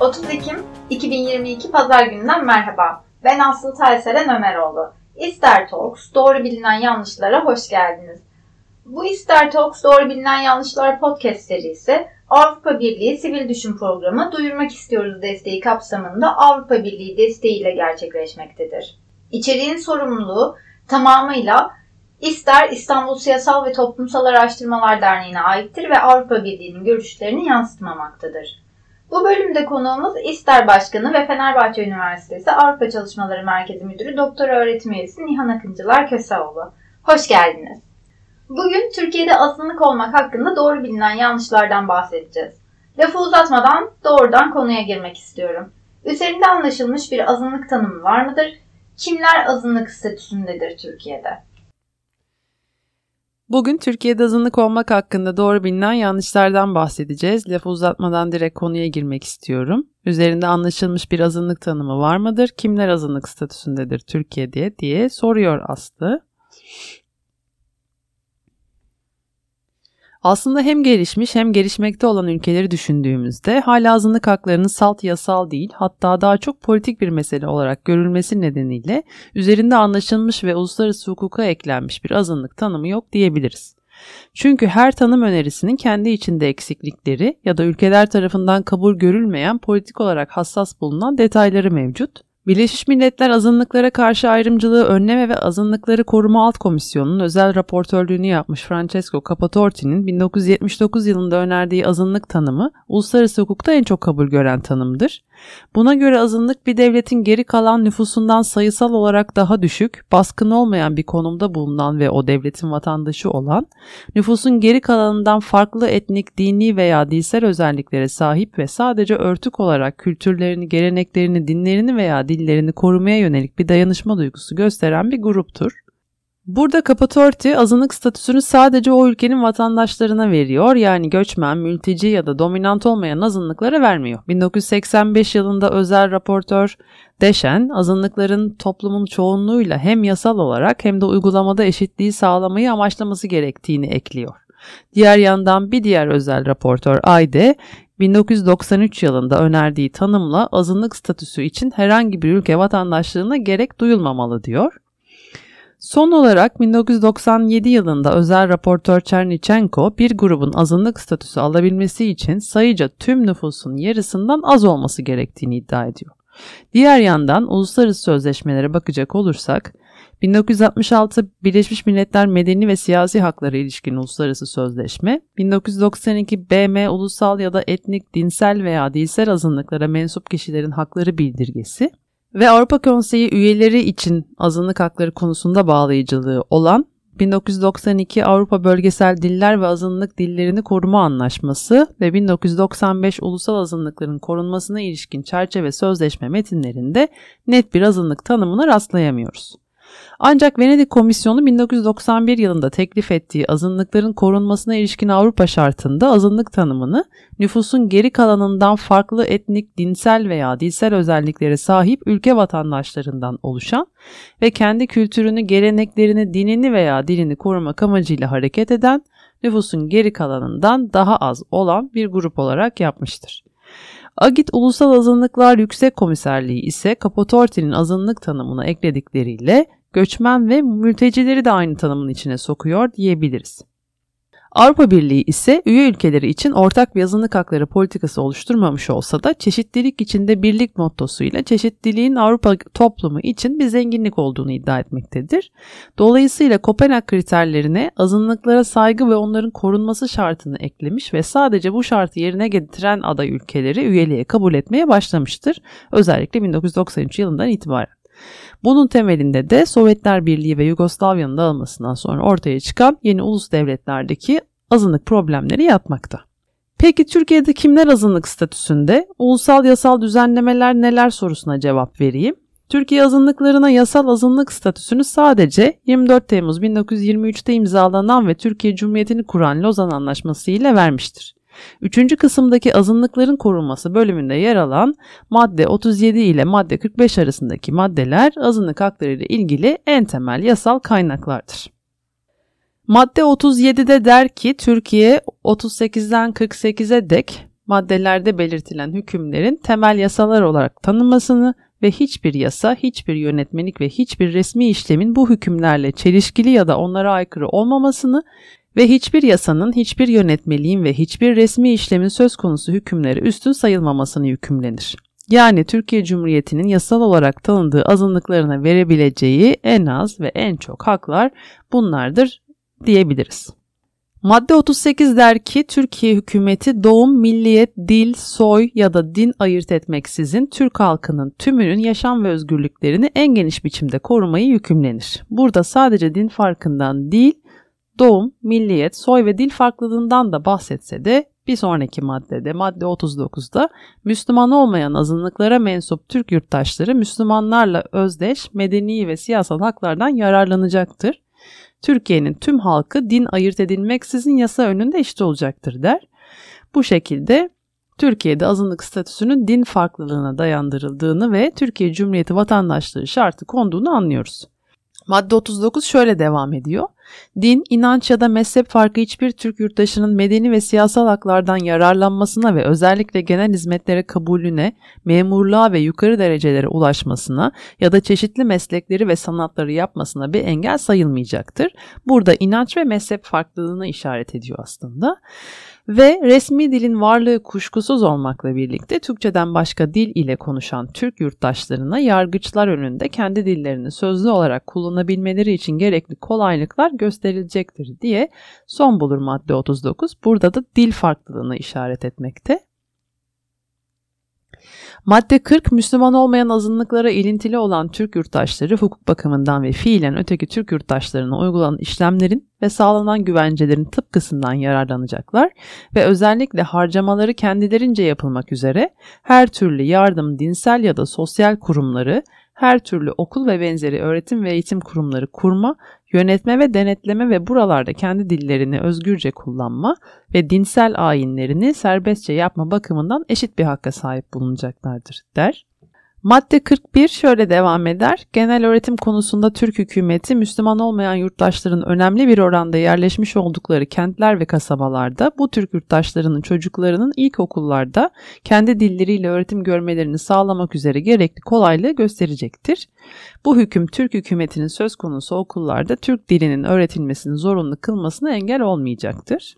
30 Ekim 2022 Pazar gününden merhaba. Ben Aslı Tayselen Ömeroğlu. İster Talks, doğru bilinen yanlışlara hoş geldiniz. Bu İster Talks, doğru bilinen yanlışlar podcast serisi Avrupa Birliği Sivil Düşün Programı Duyurmak İstiyoruz desteği kapsamında Avrupa Birliği desteğiyle gerçekleşmektedir. İçeriğin sorumluluğu tamamıyla İster İstanbul Siyasal ve Toplumsal Araştırmalar Derneği'ne aittir ve Avrupa Birliği'nin görüşlerini yansıtmamaktadır. Bu bölümde konuğumuz İster Başkanı ve Fenerbahçe Üniversitesi Avrupa Çalışmaları Merkezi Müdürü Doktor Öğretim Üyesi Nihan Akıncılar Köseoğlu. Hoş geldiniz. Bugün Türkiye'de azınlık olmak hakkında doğru bilinen yanlışlardan bahsedeceğiz. Lafı uzatmadan doğrudan konuya girmek istiyorum. Üzerinde anlaşılmış bir azınlık tanımı var mıdır? Kimler azınlık statüsündedir Türkiye'de? Bugün Türkiye'de azınlık olmak hakkında doğru bilinen yanlışlardan bahsedeceğiz. Lafı uzatmadan direkt konuya girmek istiyorum. Üzerinde anlaşılmış bir azınlık tanımı var mıdır? Kimler azınlık statüsündedir Türkiye'de diye soruyor Aslı. Aslında hem gelişmiş hem gelişmekte olan ülkeleri düşündüğümüzde hala azınlık haklarının salt yasal değil hatta daha çok politik bir mesele olarak görülmesi nedeniyle üzerinde anlaşılmış ve uluslararası hukuka eklenmiş bir azınlık tanımı yok diyebiliriz. Çünkü her tanım önerisinin kendi içinde eksiklikleri ya da ülkeler tarafından kabul görülmeyen politik olarak hassas bulunan detayları mevcut Birleşmiş Milletler Azınlıklara Karşı Ayrımcılığı Önleme ve Azınlıkları Koruma Alt Komisyonu'nun özel raportörlüğünü yapmış Francesco Capatorti'nin 1979 yılında önerdiği azınlık tanımı uluslararası hukukta en çok kabul gören tanımdır. Buna göre azınlık bir devletin geri kalan nüfusundan sayısal olarak daha düşük, baskın olmayan bir konumda bulunan ve o devletin vatandaşı olan, nüfusun geri kalanından farklı etnik, dini veya dilsel özelliklere sahip ve sadece örtük olarak kültürlerini, geleneklerini, dinlerini veya dillerini korumaya yönelik bir dayanışma duygusu gösteren bir gruptur. Burada Kapatorti azınlık statüsünü sadece o ülkenin vatandaşlarına veriyor. Yani göçmen, mülteci ya da dominant olmayan azınlıklara vermiyor. 1985 yılında özel raportör Deşen, azınlıkların toplumun çoğunluğuyla hem yasal olarak hem de uygulamada eşitliği sağlamayı amaçlaması gerektiğini ekliyor. Diğer yandan bir diğer özel raportör Ayde, 1993 yılında önerdiği tanımla azınlık statüsü için herhangi bir ülke vatandaşlığına gerek duyulmamalı diyor. Son olarak 1997 yılında özel raportör Chernichenko bir grubun azınlık statüsü alabilmesi için sayıca tüm nüfusun yarısından az olması gerektiğini iddia ediyor. Diğer yandan uluslararası sözleşmelere bakacak olursak 1966 Birleşmiş Milletler Medeni ve Siyasi Hakları ilişkin uluslararası sözleşme, 1992 BM ulusal ya da etnik, dinsel veya dilsel azınlıklara mensup kişilerin hakları bildirgesi, ve Avrupa Konseyi üyeleri için azınlık hakları konusunda bağlayıcılığı olan 1992 Avrupa Bölgesel Diller ve Azınlık Dillerini Koruma Anlaşması ve 1995 Ulusal Azınlıkların Korunmasına ilişkin çerçeve sözleşme metinlerinde net bir azınlık tanımına rastlayamıyoruz. Ancak Venedik Komisyonu 1991 yılında teklif ettiği azınlıkların korunmasına ilişkin Avrupa şartında azınlık tanımını nüfusun geri kalanından farklı etnik, dinsel veya dilsel özelliklere sahip ülke vatandaşlarından oluşan ve kendi kültürünü, geleneklerini, dinini veya dilini korumak amacıyla hareket eden nüfusun geri kalanından daha az olan bir grup olarak yapmıştır. Agit Ulusal Azınlıklar Yüksek Komiserliği ise Kapotorti'nin azınlık tanımına ekledikleriyle göçmen ve mültecileri de aynı tanımın içine sokuyor diyebiliriz. Avrupa Birliği ise üye ülkeleri için ortak bir azınlık hakları politikası oluşturmamış olsa da çeşitlilik içinde birlik mottosuyla çeşitliliğin Avrupa toplumu için bir zenginlik olduğunu iddia etmektedir. Dolayısıyla Kopenhag kriterlerine azınlıklara saygı ve onların korunması şartını eklemiş ve sadece bu şartı yerine getiren aday ülkeleri üyeliğe kabul etmeye başlamıştır. Özellikle 1993 yılından itibaren. Bunun temelinde de Sovyetler Birliği ve Yugoslavya'nın dağılmasından sonra ortaya çıkan yeni ulus devletlerdeki azınlık problemleri yatmakta. Peki Türkiye'de kimler azınlık statüsünde? Ulusal yasal düzenlemeler neler sorusuna cevap vereyim. Türkiye azınlıklarına yasal azınlık statüsünü sadece 24 Temmuz 1923'te imzalanan ve Türkiye Cumhuriyeti'ni kuran Lozan Anlaşması ile vermiştir. Üçüncü kısımdaki azınlıkların korunması bölümünde yer alan madde 37 ile madde 45 arasındaki maddeler azınlık hakları ile ilgili en temel yasal kaynaklardır. Madde 37'de der ki Türkiye 38'den 48'e dek maddelerde belirtilen hükümlerin temel yasalar olarak tanınmasını ve hiçbir yasa, hiçbir yönetmelik ve hiçbir resmi işlemin bu hükümlerle çelişkili ya da onlara aykırı olmamasını ve hiçbir yasanın, hiçbir yönetmeliğin ve hiçbir resmi işlemin söz konusu hükümleri üstün sayılmamasını hükümlenir. Yani Türkiye Cumhuriyeti'nin yasal olarak tanındığı azınlıklarına verebileceği en az ve en çok haklar bunlardır diyebiliriz. Madde 38 der ki Türkiye hükümeti doğum, milliyet, dil, soy ya da din ayırt etmeksizin Türk halkının tümünün yaşam ve özgürlüklerini en geniş biçimde korumayı yükümlenir. Burada sadece din farkından değil, doğum, milliyet, soy ve dil farklılığından da bahsetse de bir sonraki maddede madde 39'da Müslüman olmayan azınlıklara mensup Türk yurttaşları Müslümanlarla özdeş medeni ve siyasal haklardan yararlanacaktır. Türkiye'nin tüm halkı din ayırt edilmeksizin yasa önünde eşit olacaktır der. Bu şekilde Türkiye'de azınlık statüsünün din farklılığına dayandırıldığını ve Türkiye Cumhuriyeti vatandaşlığı şartı konduğunu anlıyoruz. Madde 39 şöyle devam ediyor. Din, inanç ya da mezhep farkı hiçbir Türk yurttaşının medeni ve siyasal haklardan yararlanmasına ve özellikle genel hizmetlere kabulüne, memurluğa ve yukarı derecelere ulaşmasına ya da çeşitli meslekleri ve sanatları yapmasına bir engel sayılmayacaktır. Burada inanç ve mezhep farklılığına işaret ediyor aslında. Ve resmi dilin varlığı kuşkusuz olmakla birlikte Türkçeden başka dil ile konuşan Türk yurttaşlarına yargıçlar önünde kendi dillerini sözlü olarak kullanabilmeleri için gerekli kolaylıklar gösterilecektir diye son bulur madde 39. Burada da dil farklılığına işaret etmekte. Madde 40 Müslüman olmayan azınlıklara ilintili olan Türk yurttaşları hukuk bakımından ve fiilen öteki Türk yurttaşlarına uygulanan işlemlerin ve sağlanan güvencelerin tıpkısından yararlanacaklar ve özellikle harcamaları kendilerince yapılmak üzere her türlü yardım dinsel ya da sosyal kurumları her türlü okul ve benzeri öğretim ve eğitim kurumları kurma, yönetme ve denetleme ve buralarda kendi dillerini özgürce kullanma ve dinsel ayinlerini serbestçe yapma bakımından eşit bir hakka sahip bulunacaklardır der. Madde 41 şöyle devam eder. Genel öğretim konusunda Türk hükümeti Müslüman olmayan yurttaşların önemli bir oranda yerleşmiş oldukları kentler ve kasabalarda bu Türk yurttaşlarının çocuklarının ilk okullarda kendi dilleriyle öğretim görmelerini sağlamak üzere gerekli kolaylığı gösterecektir. Bu hüküm Türk hükümetinin söz konusu okullarda Türk dilinin öğretilmesini zorunlu kılmasına engel olmayacaktır.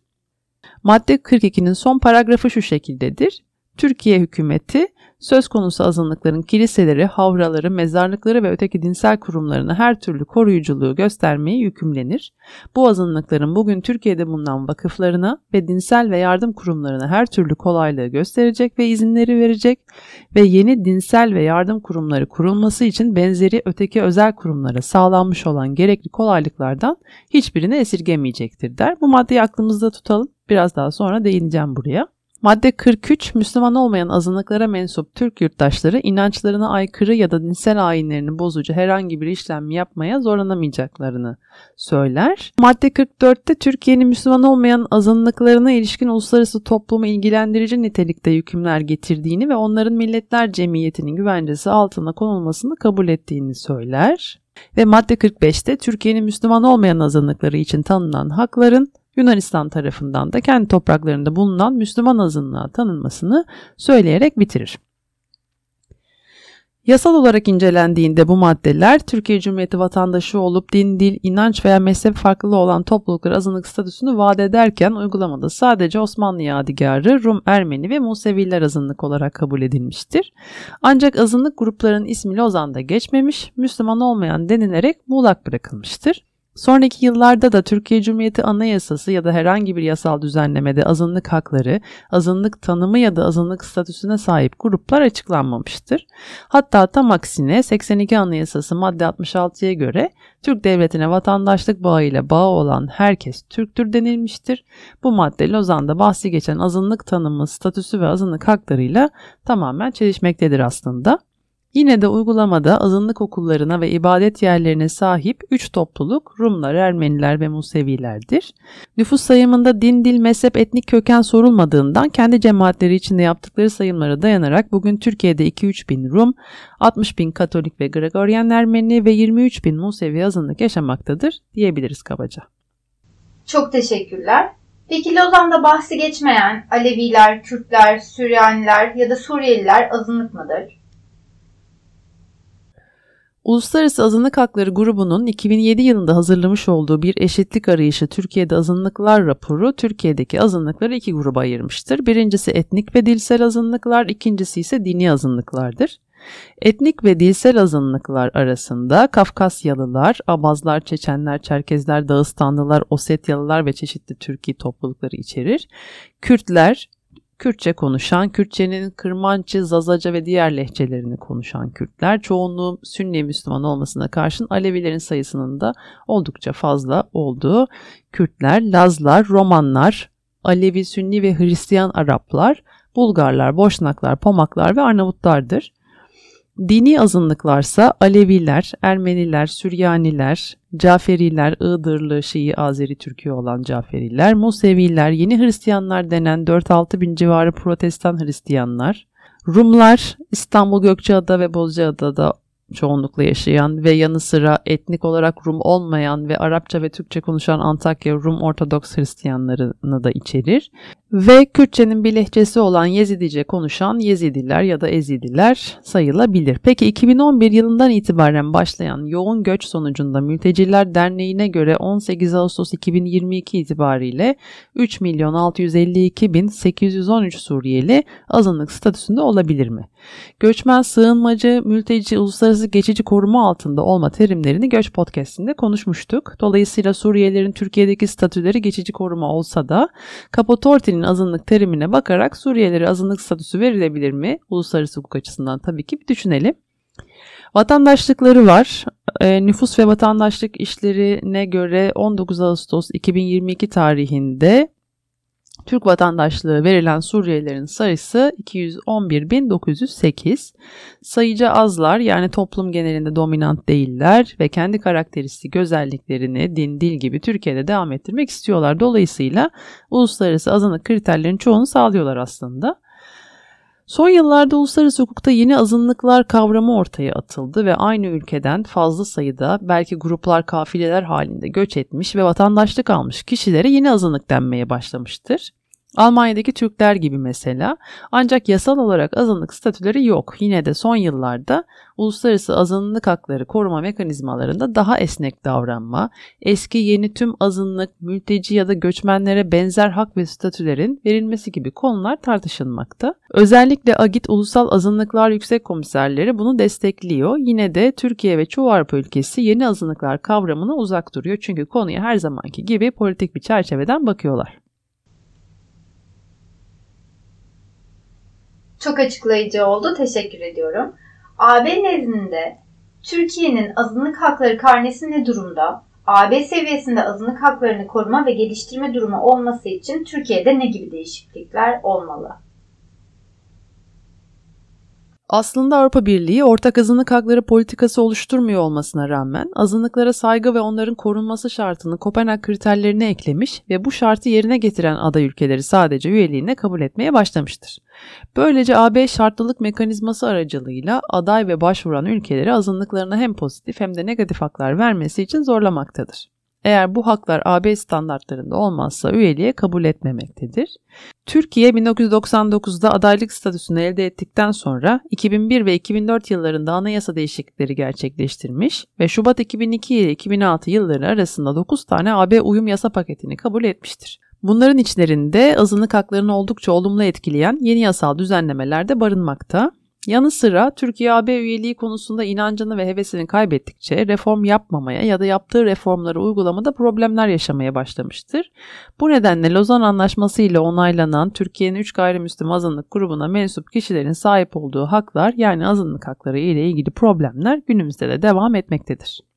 Madde 42'nin son paragrafı şu şekildedir. Türkiye hükümeti söz konusu azınlıkların kiliseleri, havraları, mezarlıkları ve öteki dinsel kurumlarına her türlü koruyuculuğu göstermeye yükümlenir. Bu azınlıkların bugün Türkiye'de bulunan vakıflarına ve dinsel ve yardım kurumlarına her türlü kolaylığı gösterecek ve izinleri verecek ve yeni dinsel ve yardım kurumları kurulması için benzeri öteki özel kurumlara sağlanmış olan gerekli kolaylıklardan hiçbirini esirgemeyecektir der. Bu maddeyi aklımızda tutalım. Biraz daha sonra değineceğim buraya. Madde 43 Müslüman olmayan azınlıklara mensup Türk yurttaşları inançlarına aykırı ya da dinsel ayinlerini bozucu herhangi bir işlem yapmaya zorlanamayacaklarını söyler. Madde 44'te Türkiye'nin Müslüman olmayan azınlıklarına ilişkin uluslararası toplumu ilgilendirici nitelikte hükümler getirdiğini ve onların milletler cemiyetinin güvencesi altına konulmasını kabul ettiğini söyler. Ve madde 45'te Türkiye'nin Müslüman olmayan azınlıkları için tanınan hakların Yunanistan tarafından da kendi topraklarında bulunan Müslüman azınlığa tanınmasını söyleyerek bitirir. Yasal olarak incelendiğinde bu maddeler Türkiye Cumhuriyeti vatandaşı olup din, dil, inanç veya mezhep farklı olan topluluklar azınlık statüsünü vaat ederken uygulamada sadece Osmanlı yadigarı, Rum, Ermeni ve Museviler azınlık olarak kabul edilmiştir. Ancak azınlık gruplarının ismi Lozan'da geçmemiş, Müslüman olmayan denilerek muğlak bırakılmıştır. Sonraki yıllarda da Türkiye Cumhuriyeti Anayasası ya da herhangi bir yasal düzenlemede azınlık hakları, azınlık tanımı ya da azınlık statüsüne sahip gruplar açıklanmamıştır. Hatta tam aksine 82 Anayasası madde 66'ya göre Türk devletine vatandaşlık bağıyla bağı olan herkes Türktür denilmiştir. Bu madde Lozan'da bahsi geçen azınlık tanımı, statüsü ve azınlık haklarıyla tamamen çelişmektedir aslında. Yine de uygulamada azınlık okullarına ve ibadet yerlerine sahip 3 topluluk Rumlar, Ermeniler ve Musevilerdir. Nüfus sayımında din, dil, mezhep, etnik köken sorulmadığından kendi cemaatleri içinde yaptıkları sayımlara dayanarak bugün Türkiye'de 2-3 bin Rum, 60 bin Katolik ve Gregorian Ermeni ve 23 bin Musevi azınlık yaşamaktadır diyebiliriz kabaca. Çok teşekkürler. Peki Lozan'da bahsi geçmeyen Aleviler, Kürtler, Süryaniler ya da Suriyeliler azınlık mıdır? Uluslararası Azınlık Hakları Grubu'nun 2007 yılında hazırlamış olduğu bir eşitlik arayışı Türkiye'de azınlıklar raporu Türkiye'deki azınlıkları iki gruba ayırmıştır. Birincisi etnik ve dilsel azınlıklar, ikincisi ise dini azınlıklardır. Etnik ve dilsel azınlıklar arasında Kafkasyalılar, Abazlar, Çeçenler, Çerkezler, Dağıstanlılar, Osetyalılar ve çeşitli Türkiye toplulukları içerir. Kürtler, Kürtçe konuşan, Kürtçenin Kırmançı, Zazaca ve diğer lehçelerini konuşan Kürtler, çoğunluğu Sünni Müslüman olmasına karşın Alevilerin sayısının da oldukça fazla olduğu Kürtler, Lazlar, Romanlar, Alevi, Sünni ve Hristiyan Araplar, Bulgarlar, Boşnaklar, Pomaklar ve Arnavutlardır. Dini azınlıklarsa Aleviler, Ermeniler, Süryaniler, Caferiler, Iğdırlı, Şii, Azeri, Türkiye olan Caferiler, Museviler, Yeni Hristiyanlar denen 4-6 bin civarı Protestan Hristiyanlar, Rumlar, İstanbul, Gökçeada ve Bozcaada'da çoğunlukla yaşayan ve yanı sıra etnik olarak Rum olmayan ve Arapça ve Türkçe konuşan Antakya Rum Ortodoks Hristiyanlarını da içerir. Ve Kürtçenin bir lehçesi olan Yezidice konuşan Yezidiler ya da Ezidiler sayılabilir. Peki 2011 yılından itibaren başlayan yoğun göç sonucunda Mülteciler Derneği'ne göre 18 Ağustos 2022 itibariyle 3 milyon 652 bin 813 Suriyeli azınlık statüsünde olabilir mi? Göçmen, sığınmacı, mülteci, uluslararası geçici koruma altında olma terimlerini Göç Podcast'inde konuşmuştuk. Dolayısıyla Suriyelilerin Türkiye'deki statüleri geçici koruma olsa da Kapatorti'nin azınlık terimine bakarak Suriyelilere azınlık statüsü verilebilir mi? Uluslararası hukuk açısından tabii ki bir düşünelim. Vatandaşlıkları var. E, nüfus ve vatandaşlık işlerine göre 19 Ağustos 2022 tarihinde Türk vatandaşlığı verilen Suriyelilerin sayısı 211.908. Sayıca azlar yani toplum genelinde dominant değiller ve kendi karakteristik özelliklerini din, dil gibi Türkiye'de devam ettirmek istiyorlar. Dolayısıyla uluslararası azınlık kriterlerinin çoğunu sağlıyorlar aslında. Son yıllarda uluslararası hukukta yeni azınlıklar kavramı ortaya atıldı ve aynı ülkeden fazla sayıda belki gruplar kafileler halinde göç etmiş ve vatandaşlık almış kişilere yeni azınlık denmeye başlamıştır. Almanya'daki Türkler gibi mesela ancak yasal olarak azınlık statüleri yok. Yine de son yıllarda uluslararası azınlık hakları koruma mekanizmalarında daha esnek davranma, eski yeni tüm azınlık, mülteci ya da göçmenlere benzer hak ve statülerin verilmesi gibi konular tartışılmakta. Özellikle AGİT Ulusal Azınlıklar Yüksek Komiserleri bunu destekliyor. Yine de Türkiye ve çoğu Avrupa ülkesi yeni azınlıklar kavramına uzak duruyor. Çünkü konuya her zamanki gibi politik bir çerçeveden bakıyorlar. Çok açıklayıcı oldu. Teşekkür ediyorum. AB nezdinde Türkiye'nin azınlık hakları karnesi ne durumda? AB seviyesinde azınlık haklarını koruma ve geliştirme durumu olması için Türkiye'de ne gibi değişiklikler olmalı? Aslında Avrupa Birliği ortak azınlık hakları politikası oluşturmuyor olmasına rağmen azınlıklara saygı ve onların korunması şartını Kopenhag kriterlerine eklemiş ve bu şartı yerine getiren aday ülkeleri sadece üyeliğine kabul etmeye başlamıştır. Böylece AB şartlılık mekanizması aracılığıyla aday ve başvuran ülkeleri azınlıklarına hem pozitif hem de negatif haklar vermesi için zorlamaktadır. Eğer bu haklar AB standartlarında olmazsa üyeliğe kabul etmemektedir. Türkiye 1999'da adaylık statüsünü elde ettikten sonra 2001 ve 2004 yıllarında anayasa değişiklikleri gerçekleştirmiş ve Şubat 2002 ile 2006 yılları arasında 9 tane AB uyum yasa paketini kabul etmiştir. Bunların içlerinde azınlık haklarını oldukça olumlu etkileyen yeni yasal düzenlemeler de barınmakta. Yanı sıra Türkiye AB üyeliği konusunda inancını ve hevesini kaybettikçe reform yapmamaya ya da yaptığı reformları uygulamada problemler yaşamaya başlamıştır. Bu nedenle Lozan Anlaşması ile onaylanan Türkiye'nin 3 gayrimüslim azınlık grubuna mensup kişilerin sahip olduğu haklar yani azınlık hakları ile ilgili problemler günümüzde de devam etmektedir.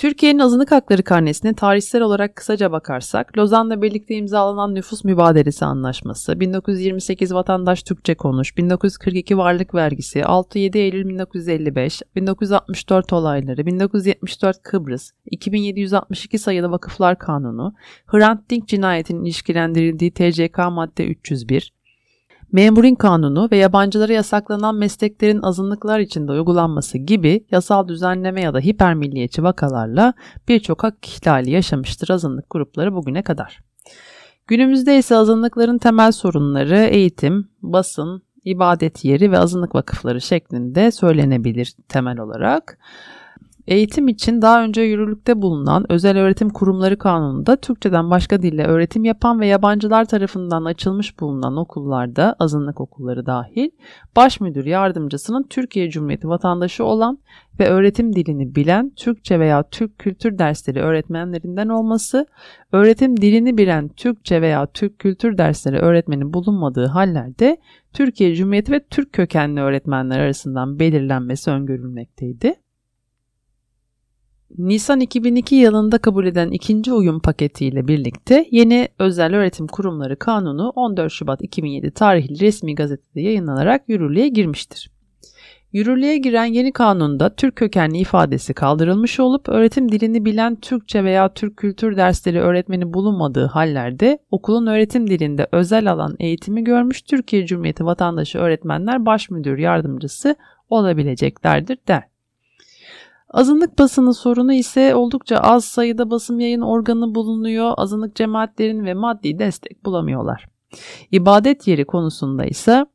Türkiye'nin azınlık hakları karnesine tarihsel olarak kısaca bakarsak, Lozan'la birlikte imzalanan Nüfus Mübadelesi Anlaşması, 1928 Vatandaş Türkçe Konuş, 1942 Varlık Vergisi, 6-7 Eylül 1955, 1964 olayları, 1974 Kıbrıs, 2762 sayılı Vakıflar Kanunu, Hrant Dink cinayetinin ilişkilendirildiği TCK madde 301, Memurin kanunu ve yabancılara yasaklanan mesleklerin azınlıklar içinde uygulanması gibi yasal düzenleme ya da hipermilliyetçi vakalarla birçok hak ihlali yaşamıştır azınlık grupları bugüne kadar. Günümüzde ise azınlıkların temel sorunları eğitim, basın, ibadet yeri ve azınlık vakıfları şeklinde söylenebilir temel olarak. Eğitim için daha önce yürürlükte bulunan Özel Öğretim Kurumları Kanunu'nda Türkçeden başka dille öğretim yapan ve yabancılar tarafından açılmış bulunan okullarda, azınlık okulları dahil, baş müdür yardımcısının Türkiye Cumhuriyeti vatandaşı olan ve öğretim dilini bilen Türkçe veya Türk kültür dersleri öğretmenlerinden olması, öğretim dilini bilen Türkçe veya Türk kültür dersleri öğretmeni bulunmadığı hallerde Türkiye Cumhuriyeti ve Türk kökenli öğretmenler arasından belirlenmesi öngörülmekteydi. Nisan 2002 yılında kabul eden ikinci uyum paketiyle birlikte yeni Özel Öğretim Kurumları Kanunu 14 Şubat 2007 tarihli resmi gazetede yayınlanarak yürürlüğe girmiştir. Yürürlüğe giren yeni kanunda Türk kökenli ifadesi kaldırılmış olup öğretim dilini bilen Türkçe veya Türk kültür dersleri öğretmeni bulunmadığı hallerde okulun öğretim dilinde özel alan eğitimi görmüş Türkiye Cumhuriyeti vatandaşı öğretmenler baş müdür yardımcısı olabileceklerdir der. Azınlık basını sorunu ise oldukça az sayıda basım yayın organı bulunuyor. Azınlık cemaatlerin ve maddi destek bulamıyorlar. İbadet yeri konusunda ise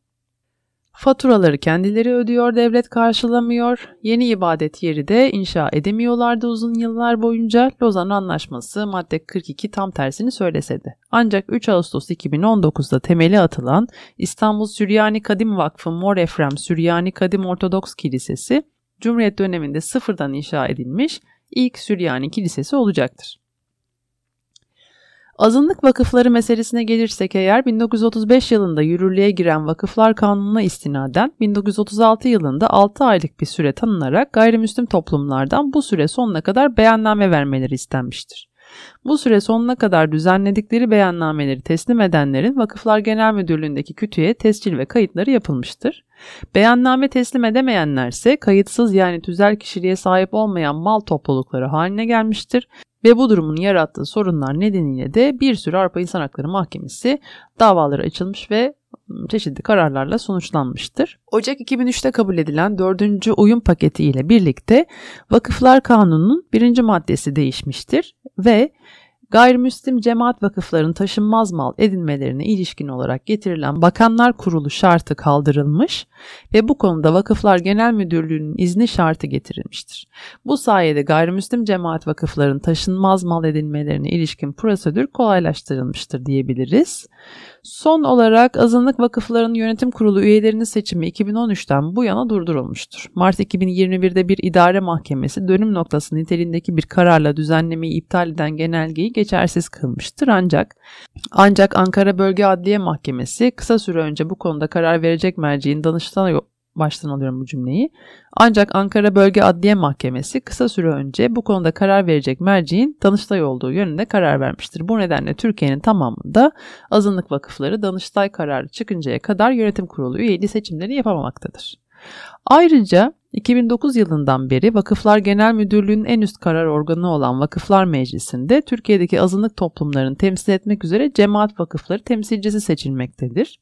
faturaları kendileri ödüyor, devlet karşılamıyor. Yeni ibadet yeri de inşa edemiyorlardı uzun yıllar boyunca. Lozan Anlaşması madde 42 tam tersini söylese de. Ancak 3 Ağustos 2019'da temeli atılan İstanbul Süryani Kadim Vakfı Mor Efrem Süryani Kadim Ortodoks Kilisesi Cumhuriyet döneminde sıfırdan inşa edilmiş ilk Süryani Kilisesi olacaktır. Azınlık vakıfları meselesine gelirsek eğer 1935 yılında yürürlüğe giren Vakıflar Kanunu'na istinaden 1936 yılında 6 aylık bir süre tanınarak gayrimüslim toplumlardan bu süre sonuna kadar beyanname vermeleri istenmiştir. Bu süre sonuna kadar düzenledikleri beyannameleri teslim edenlerin Vakıflar Genel Müdürlüğü'ndeki kütüğe tescil ve kayıtları yapılmıştır. Beyanname teslim edemeyenlerse kayıtsız yani tüzel kişiliğe sahip olmayan mal toplulukları haline gelmiştir ve bu durumun yarattığı sorunlar nedeniyle de bir sürü Avrupa İnsan Hakları Mahkemesi davaları açılmış ve çeşitli kararlarla sonuçlanmıştır. Ocak 2003'te kabul edilen 4. uyum paketi ile birlikte Vakıflar Kanunu'nun birinci maddesi değişmiştir ve gayrimüslim cemaat vakıflarının taşınmaz mal edinmelerine ilişkin olarak getirilen Bakanlar Kurulu şartı kaldırılmış ve bu konuda Vakıflar Genel Müdürlüğü'nün izni şartı getirilmiştir. Bu sayede gayrimüslim cemaat vakıflarının taşınmaz mal edinmelerine ilişkin prosedür kolaylaştırılmıştır diyebiliriz. Son olarak azınlık vakıflarının yönetim kurulu üyelerinin seçimi 2013'ten bu yana durdurulmuştur. Mart 2021'de bir idare mahkemesi dönüm noktası niteliğindeki bir kararla düzenlemeyi iptal eden genelgeyi geçersiz kılmıştır ancak ancak Ankara Bölge Adliye Mahkemesi kısa süre önce bu konuda karar verecek merciğin Danıştay baştan alıyorum bu cümleyi. Ancak Ankara Bölge Adliye Mahkemesi kısa süre önce bu konuda karar verecek merciğin Danıştay olduğu yönünde karar vermiştir. Bu nedenle Türkiye'nin tamamında azınlık vakıfları Danıştay kararı çıkıncaya kadar yönetim kurulu üyeliği seçimleri yapamamaktadır. Ayrıca 2009 yılından beri Vakıflar Genel Müdürlüğü'nün en üst karar organı olan Vakıflar Meclisi'nde Türkiye'deki azınlık toplumlarını temsil etmek üzere cemaat vakıfları temsilcisi seçilmektedir.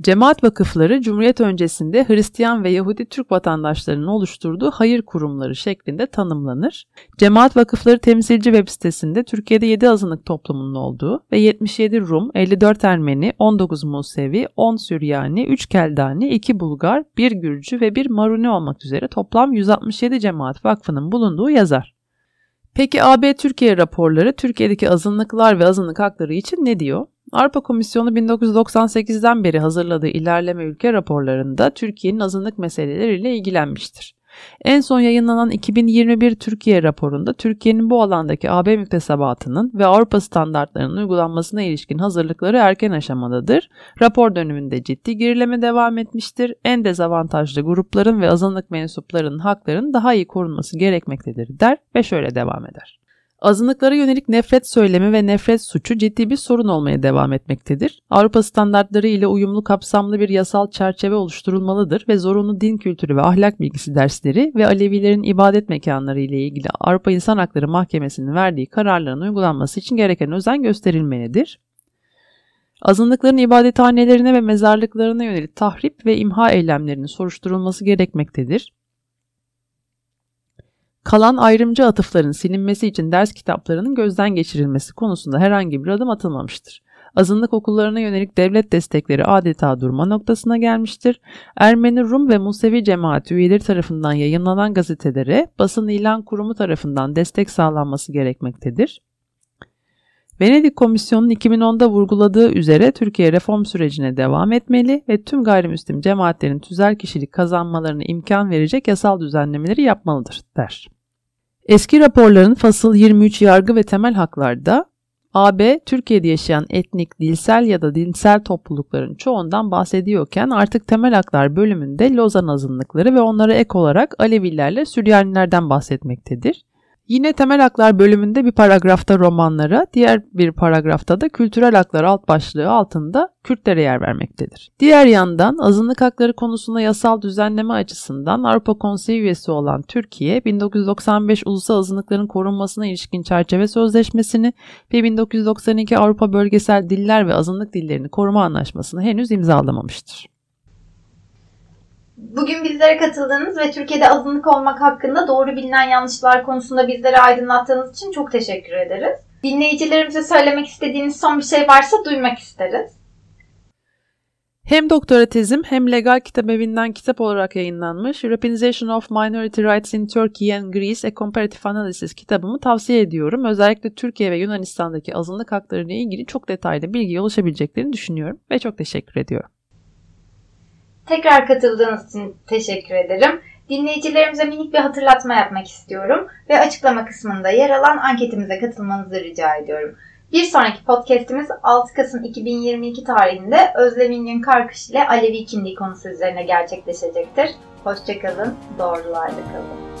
Cemaat vakıfları Cumhuriyet öncesinde Hristiyan ve Yahudi Türk vatandaşlarının oluşturduğu hayır kurumları şeklinde tanımlanır. Cemaat vakıfları temsilci web sitesinde Türkiye'de 7 azınlık toplumunun olduğu ve 77 Rum, 54 Ermeni, 19 Musevi, 10 Süryani, 3 Keldani, 2 Bulgar, 1 Gürcü ve 1 Maruni olmak üzere toplam 167 cemaat vakfının bulunduğu yazar. Peki AB Türkiye raporları Türkiye'deki azınlıklar ve azınlık hakları için ne diyor? Avrupa Komisyonu 1998'den beri hazırladığı ilerleme ülke raporlarında Türkiye'nin azınlık meseleleriyle ilgilenmiştir. En son yayınlanan 2021 Türkiye raporunda Türkiye'nin bu alandaki AB müktesebatının ve Avrupa standartlarının uygulanmasına ilişkin hazırlıkları erken aşamadadır. Rapor döneminde ciddi gerileme devam etmiştir. En dezavantajlı grupların ve azınlık mensuplarının haklarının daha iyi korunması gerekmektedir der ve şöyle devam eder. Azınlıklara yönelik nefret söylemi ve nefret suçu ciddi bir sorun olmaya devam etmektedir. Avrupa standartları ile uyumlu kapsamlı bir yasal çerçeve oluşturulmalıdır ve zorunlu din kültürü ve ahlak bilgisi dersleri ve Alevilerin ibadet mekanları ile ilgili Avrupa İnsan Hakları Mahkemesi'nin verdiği kararların uygulanması için gereken özen gösterilmelidir. Azınlıkların ibadethanelerine ve mezarlıklarına yönelik tahrip ve imha eylemlerinin soruşturulması gerekmektedir. Kalan ayrımcı atıfların silinmesi için ders kitaplarının gözden geçirilmesi konusunda herhangi bir adım atılmamıştır. azınlık okullarına yönelik devlet destekleri adeta durma noktasına gelmiştir. Ermeni, Rum ve Musevi cemaati üyeleri tarafından yayınlanan gazetelere basın ilan kurumu tarafından destek sağlanması gerekmektedir. Venedik Komisyonu'nun 2010'da vurguladığı üzere Türkiye reform sürecine devam etmeli ve tüm gayrimüslim cemaatlerin tüzel kişilik kazanmalarına imkan verecek yasal düzenlemeleri yapmalıdır der. Eski raporların fasıl 23 yargı ve temel haklarda AB, Türkiye'de yaşayan etnik, dilsel ya da dinsel toplulukların çoğundan bahsediyorken artık temel haklar bölümünde Lozan azınlıkları ve onlara ek olarak Alevilerle Süryanilerden bahsetmektedir. Yine temel haklar bölümünde bir paragrafta romanlara, diğer bir paragrafta da kültürel haklar alt başlığı altında Kürtlere yer vermektedir. Diğer yandan azınlık hakları konusunda yasal düzenleme açısından Avrupa Konseyi üyesi olan Türkiye, 1995 Ulusal Azınlıkların Korunmasına ilişkin çerçeve sözleşmesini ve 1992 Avrupa Bölgesel Diller ve Azınlık Dillerini Koruma Anlaşmasını henüz imzalamamıştır. Bugün bizlere katıldığınız ve Türkiye'de azınlık olmak hakkında doğru bilinen yanlışlar konusunda bizleri aydınlattığınız için çok teşekkür ederiz. Dinleyicilerimize söylemek istediğiniz son bir şey varsa duymak isteriz. Hem doktora tezim hem legal kitap evinden kitap olarak yayınlanmış Europeanization of Minority Rights in Turkey and Greece A Comparative Analysis kitabımı tavsiye ediyorum. Özellikle Türkiye ve Yunanistan'daki azınlık hakları ile ilgili çok detaylı bilgiye ulaşabileceklerini düşünüyorum ve çok teşekkür ediyorum. Tekrar katıldığınız için teşekkür ederim. Dinleyicilerimize minik bir hatırlatma yapmak istiyorum ve açıklama kısmında yer alan anketimize katılmanızı rica ediyorum. Bir sonraki podcastimiz 6 Kasım 2022 tarihinde Özlem İngün Karkış ile Alevi kimliği konusu üzerine gerçekleşecektir. Hoşçakalın, doğrularla kalın.